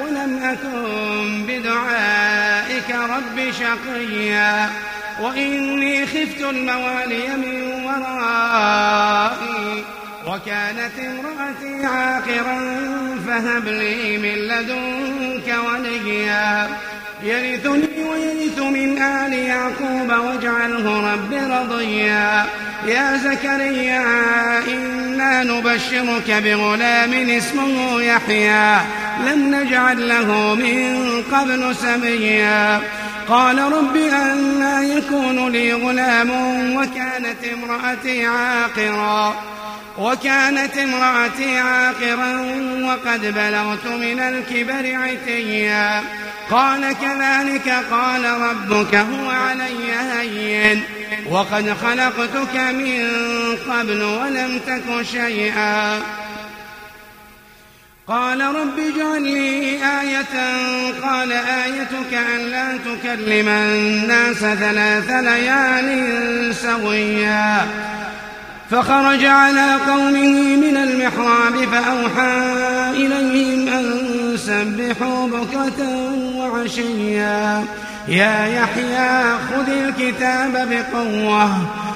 ولم أكن بدعائك رب شقيا وإني خفت الموالي من ورائي وكانت امرأتي عاقرا فهب لي من لدنك وليا. يرثني ويرث من آل يعقوب واجعله رب رضيا. يا زكريا إنا نبشرك بغلام اسمه يحيى. لم نجعل له من قبل سميا. قال رب أنا يكون لي غلام وكانت امرأتي عاقرا. وكانت امرأتي عاقرا وقد بلغت من الكبر عتيا. قال كذلك قال ربك هو علي هين. وقد خلقتك من قبل ولم تك شيئا. قال رب اجعل لي آية. قال آيتك أن لا تكلم الناس ثلاث ليال سويا. فخرج على قومه من المحراب فأوحى إليهم أن سبحوا بكرة وعشيا. يا يحيى خذ الكتاب بقوة.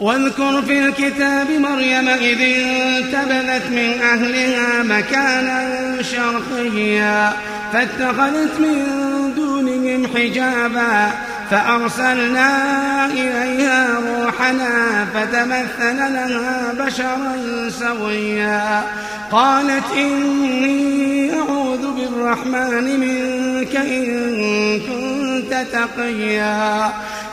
واذكر في الكتاب مريم إذ انتبذت من أهلها مكانا شرقيا فاتخذت من دونهم حجابا فأرسلنا إليها روحنا فتمثل لها بشرا سويا. قالت إني أعوذ بالرحمن منك إن كنت تقيا.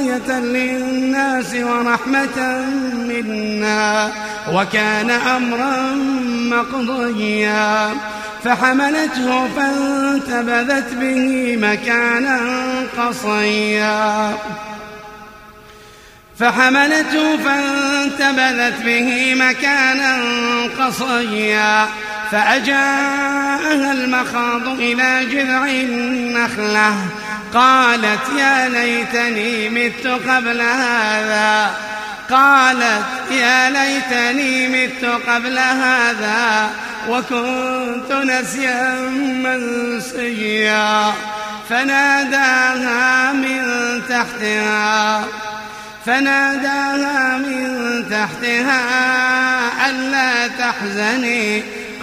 آية للناس ورحمة منا وكان أمرا مقضيا فحملته فانتبذت به مكانا قصيا فحملته فانتبذت به مكانا قصيا فأجاءها المخاض إلى جذع النخلة قالت يا ليتني مت قبل هذا. قالت يا ليتني مت قبل هذا وكنت نسيا منسيا. فناداها من تحتها فناداها من تحتها ألا تحزني.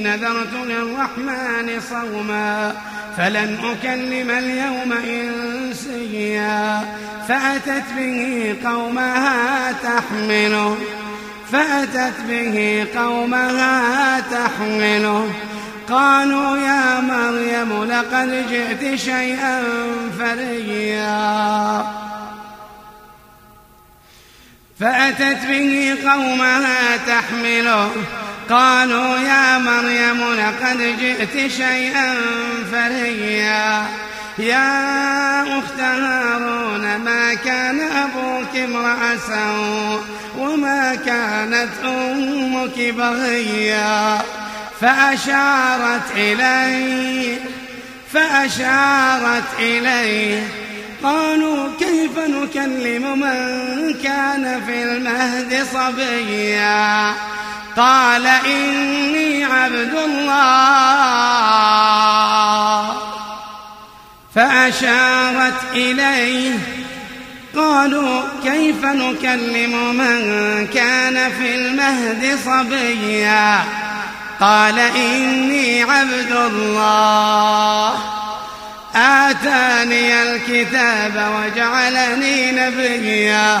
نذرت للرحمن صوما فلن أكلم اليوم إنسيا فأتت به قومها تحمله فأتت به قومها تحمله قالوا يا مريم لقد جئت شيئا فريا فأتت به قومها تحمله قالوا يا مريم لقد جئت شيئا فريا. يا أخت هارون ما كان أبوك امرأ سوء وما كانت أمك بغيا. فأشارت إليه فأشارت إليه. قالوا كيف نكلم من كان في المهد صبيا؟ قال إني عبد الله. فأشارت إليه. قالوا كيف نكلم من كان في المهد صبيا؟ قال إني عبد الله. آتاني الكتاب وجعلني نبيا.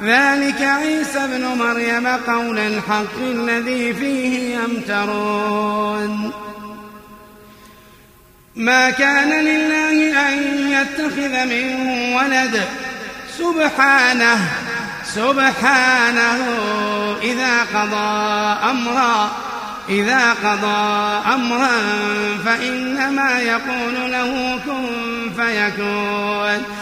ذلك عيسى ابن مريم قول الحق الذي فيه يمترون. ما كان لله أن يتخذ من ولد. سبحانه سبحانه إذا قضى أمرا إذا قضى أمرا فإنما يقول له كن فيكون.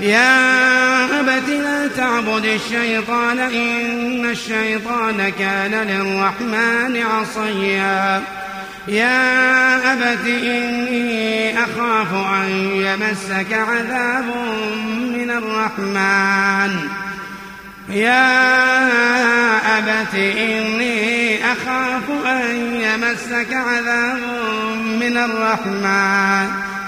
يا أبت لا تعبد الشيطان إن الشيطان كان للرحمن عصيا. يا أبت إني أخاف أن يمسك عذاب من الرحمن. يا أبت إني أخاف أن يمسك عذاب من الرحمن.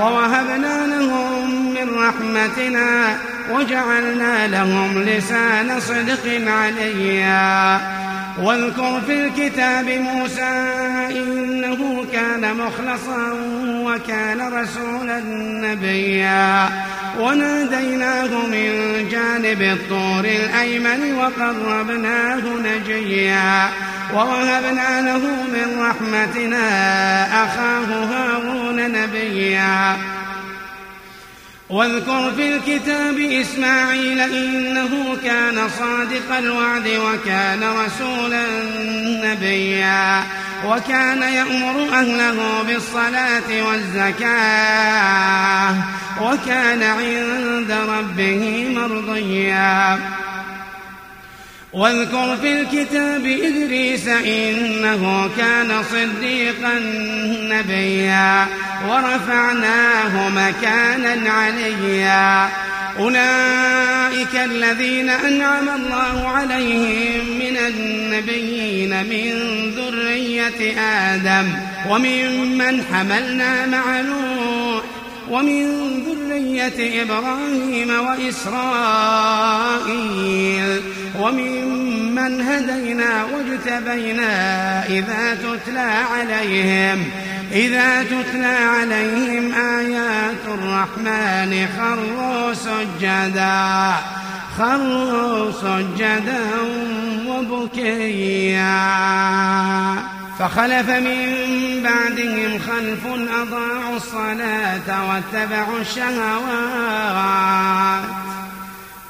ووهبنا لهم من رحمتنا وجعلنا لهم لسان صدق عليا. واذكر في الكتاب موسى إنه كان مخلصا وكان رسولا نبيا. وناديناه من جانب الطور الأيمن وقربناه نجيا. ووهبنا له من رحمتنا أخاه هارون نبيا. واذكر في الكتاب إسماعيل إنه كان صادق الوعد وكان رسولا نبيا. وكان يأمر أهله بالصلاة والزكاة. وكان عند ربه مرضيا. واذكر في الكتاب إدريس إنه كان صديقا نبيا ورفعناه مكانا عليا. أولئك الذين أنعم الله عليهم من النبيين من ذرية آدم وممن حملنا مع نوح ومن ذرية إبراهيم وإسرائيل. وممن هدينا واجتبينا إذا تتلى عليهم إذا تتلى عليهم آيات الرحمن خروا سجدا خروا سجدا وبكيا. فخلف من بعدهم خلف أضاعوا الصلاة واتبعوا الشهوات.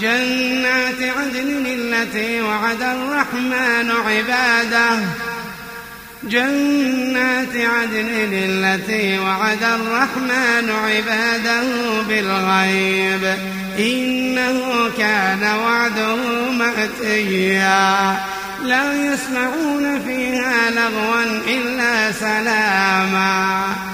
جنات عدن التي وعد الرحمن عباده. جنات عدن التي وعد الرحمن عباده بالغيب. إنه كان وعده مأتيا. لا يسمعون فيها لغوا إلا سلاما.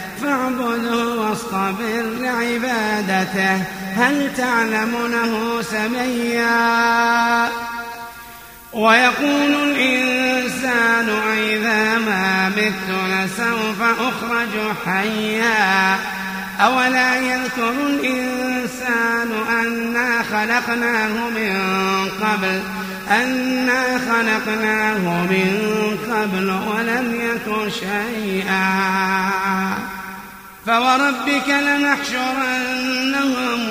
فاعبده واصطبر لعبادته هل تعلم له سميا؟ ويقول الإنسان أئذا ما مت لسوف أخرج حيا. أولا يذكر الإنسان أنا خلقناه من قبل. أنا خلقناه من قبل ولم يك شيئا. فوربك لنحشرنهم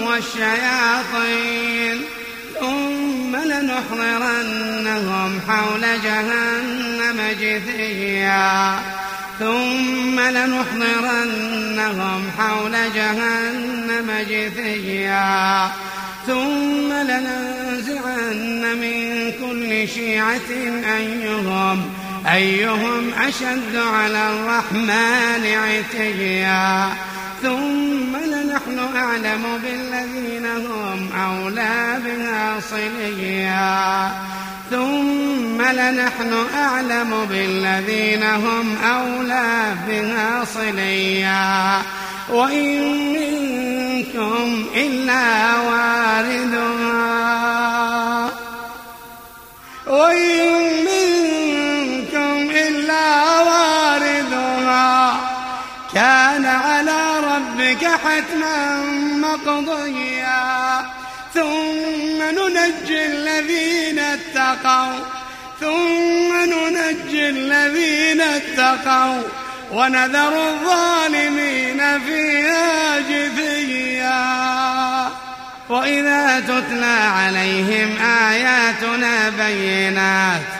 والشياطين ثم لنحضرنهم حول جهنم جثيا. ثم لنحضرنهم حول جهنم جثيا. ثم لننزعن من كل شيعة أيهم أيهم أشد على الرحمن عتيا. ثم لنحن أعلم بالذين هم أولى بها صليا. ثم لنحن أعلم بالذين هم أولى بها صليا. وإن منكم إلا واردها. وإن حتما مقضيا. ثم ننجي الذين اتقوا. ثم ننجي الذين اتقوا. ونذر الظالمين فيها جثيا. وإذا تتلى عليهم آياتنا بينات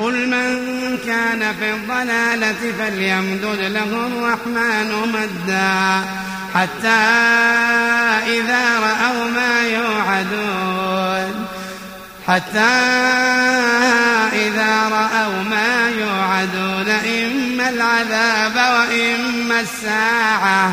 قل من كان في الضلالة فليمدد له الرحمن مدا حتى إذا رأوا ما يوعدون. حتى إذا رأوا ما يوعدون إما العذاب وإما الساعة.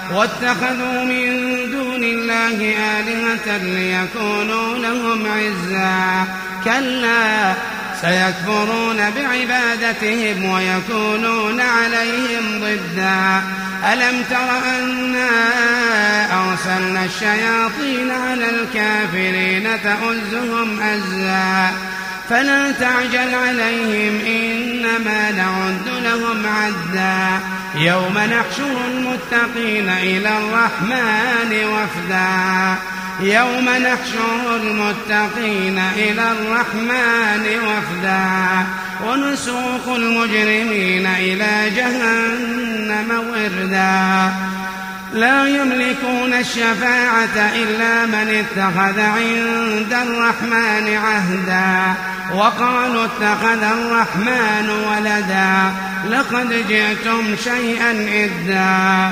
واتخذوا من دون الله آلهة ليكونوا لهم عزا. كلا سيكفرون بعبادتهم ويكونون عليهم ضدا. ألم تر أنا أرسلنا الشياطين على الكافرين تؤزهم أزا؟ فلا تعجل عليهم إنما نعد لهم عدا. يوم نحشر المتقين إلى الرحمن وفدا. يوم نحشر المتقين إلى الرحمن وفدا. ونسوق المجرمين إلى جهنم وردا. لا يملكون الشفاعة إلا من اتخذ عند الرحمن عهدا وقالوا اتخذ الرحمن ولدا لقد جئتم شيئا إدا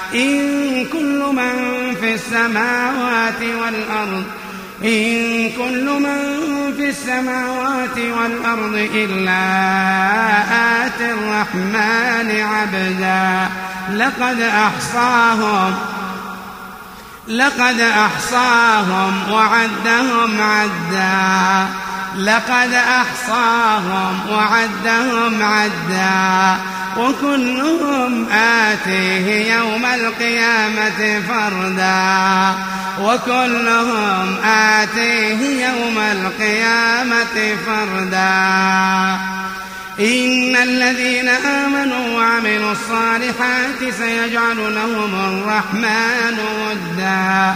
إن كل من في السماوات والأرض إن كل من في السماوات والأرض إلا آتي الرحمن عبدا. لقد أحصاهم لقد أحصاهم وعدهم عدا. لقد أحصاهم وعدهم عدا. وكلهم آتيه يوم القيامة فردا. وكلهم آتيه يوم القيامة فردا. إن الذين آمنوا وعملوا الصالحات سيجعل لهم الرحمن ودا.